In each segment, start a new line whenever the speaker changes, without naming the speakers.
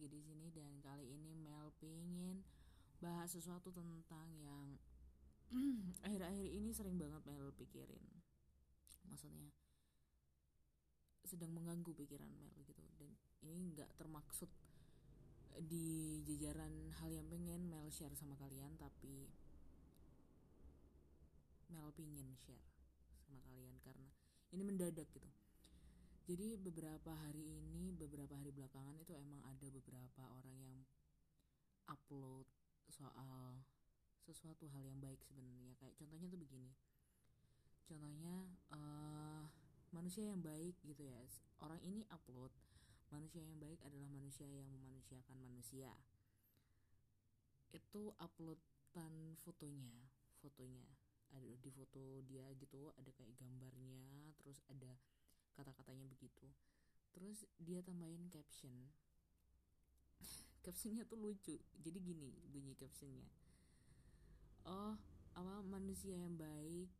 lagi di sini dan kali ini Mel pingin bahas sesuatu tentang yang akhir-akhir ini sering banget Mel pikirin. Maksudnya sedang mengganggu pikiran Mel gitu dan ini nggak termaksud di jajaran hal yang pengen Mel share sama kalian tapi Mel pingin share sama kalian karena ini mendadak gitu jadi beberapa hari ini beberapa hari belakangan itu emang ada beberapa orang yang upload soal sesuatu hal yang baik sebenarnya. Kayak contohnya tuh begini. Contohnya uh, manusia yang baik gitu ya. Orang ini upload manusia yang baik adalah manusia yang memanusiakan manusia. Itu uploadan fotonya fotonya. Ada di foto dia gitu ada kayak gambarnya terus ada kata-katanya begitu. Terus dia tambahin caption. Captionnya tuh lucu. Jadi gini bunyi captionnya. Oh apa manusia yang baik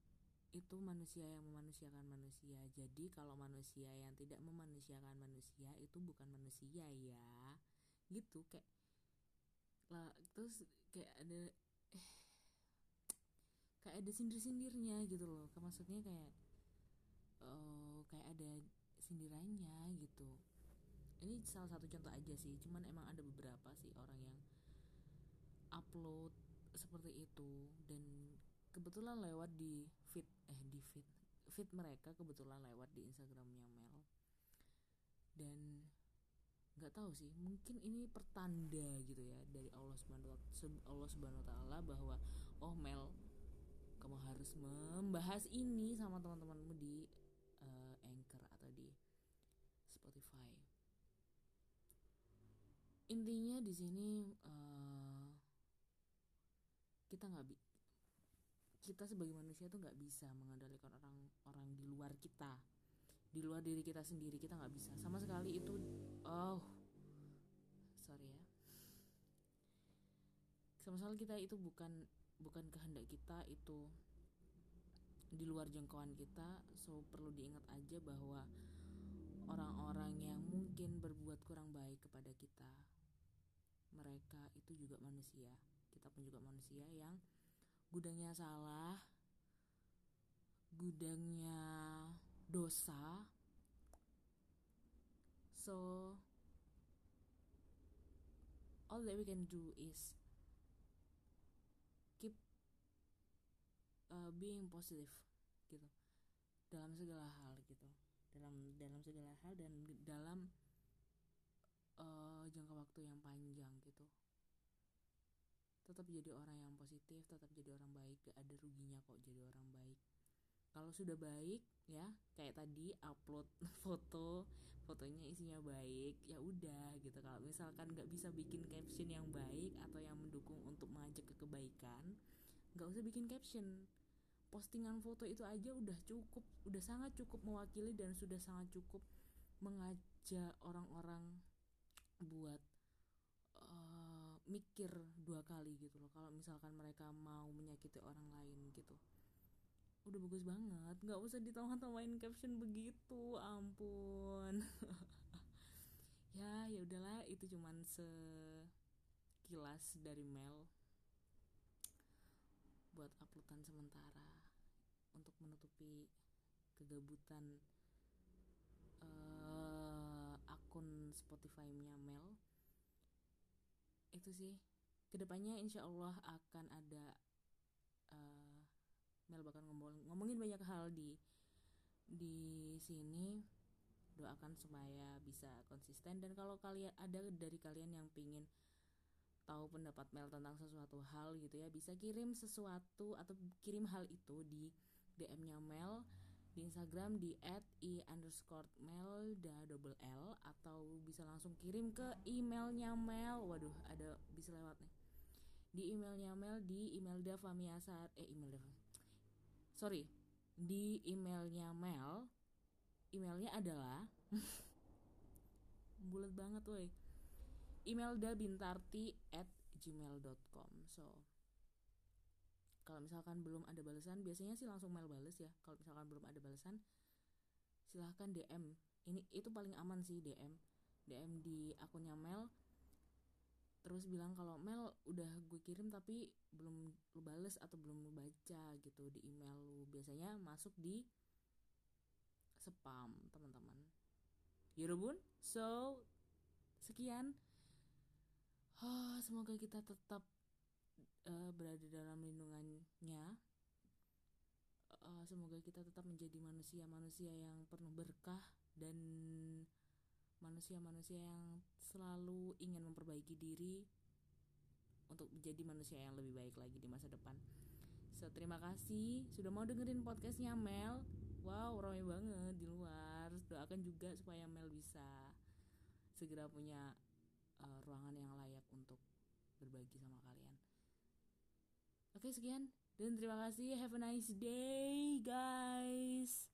itu manusia yang memanusiakan manusia. Jadi kalau manusia yang tidak memanusiakan manusia itu bukan manusia ya. Gitu kayak lah terus kayak ada eh kayak ada sindir-sindirnya gitu loh. Maksudnya kayak uh, kayak ada sindirannya gitu. Ini salah satu contoh aja sih cuman emang ada beberapa sih orang yang upload seperti itu dan kebetulan lewat di feed eh di feed feed mereka kebetulan lewat di Instagramnya Mel. Dan nggak tahu sih mungkin ini pertanda gitu ya dari Allah subhanahu Allah subhanahu bahwa oh Mel kamu harus membahas ini sama teman-temanmu di uh, Anchor atau di Spotify. Intinya di sini uh, kita nggak bi kita sebagai manusia tuh nggak bisa mengendalikan orang-orang di luar kita, di luar diri kita sendiri kita nggak bisa sama sekali itu. Oh, sorry ya. Sama sekali kita itu bukan bukan kehendak kita itu di luar jangkauan kita so perlu diingat aja bahwa orang-orang yang mungkin berbuat kurang baik kepada kita mereka itu juga manusia. Kita pun juga manusia yang gudangnya salah gudangnya dosa. So all that we can do is uh, being positive gitu. Dalam segala hal gitu. Dalam dalam segala hal dan dalam uh, jangka waktu yang panjang gitu. Tetap jadi orang yang positif tetap jadi orang baik gak ada ruginya kok jadi orang baik. Kalau sudah baik ya kayak tadi upload foto fotonya isinya baik ya udah gitu. Kalau misalkan nggak bisa bikin caption yang baik atau yang mendukung untuk mengajak ke kebaikan nggak usah bikin caption. Postingan foto itu aja udah cukup udah sangat cukup mewakili dan sudah sangat cukup mengajak orang-orang buat uh, mikir dua kali gitu loh kalau misalkan mereka mau menyakiti orang lain gitu. Udah bagus banget nggak usah ditambah-tambahin caption begitu ampun. Ya ya udahlah itu cuman sekilas dari Mel buat uploadan sementara untuk menutupi kegabutan uh, akun Spotify-nya Mel itu sih. Ke depannya insya Allah akan ada uh, Mel bakal ngomong ngomongin banyak hal di di sini. Doakan supaya bisa konsisten. Dan kalau kalian ada dari kalian yang pingin tahu pendapat Mel tentang sesuatu hal gitu ya bisa kirim sesuatu atau kirim hal itu di DM-nya Mel di Instagram di @i double l atau bisa langsung kirim ke emailnya Mel. Waduh ada bisa lewat nih. Di emailnya Mel di email Davamiasar eh email Dav sorry. Di emailnya Mel emailnya adalah bulat banget woi. Email bintarti at gmail.com so kalau misalkan belum ada balasan biasanya sih langsung mail bales ya. Kalau misalkan belum ada balasan silahkan DM ini itu paling aman sih DM DM di akunnya mail. Terus bilang kalau Mel udah gue kirim tapi belum lu bales atau belum lu baca gitu di email lu. Biasanya masuk di spam teman-teman. Yorobun so sekian. Oh, semoga kita tetap uh, berada dalam lindungannya uh, semoga kita tetap menjadi manusia-manusia yang penuh berkah dan manusia-manusia yang selalu ingin memperbaiki diri untuk menjadi manusia yang lebih baik lagi di masa depan. So, terima kasih sudah mau dengerin podcastnya Mel. Wow, ramai banget di luar. Doakan juga supaya Mel bisa segera punya uh, ruangan yang layak untuk berbagi sama kalian. Oke, sekian dan terima kasih. Have a nice day, guys.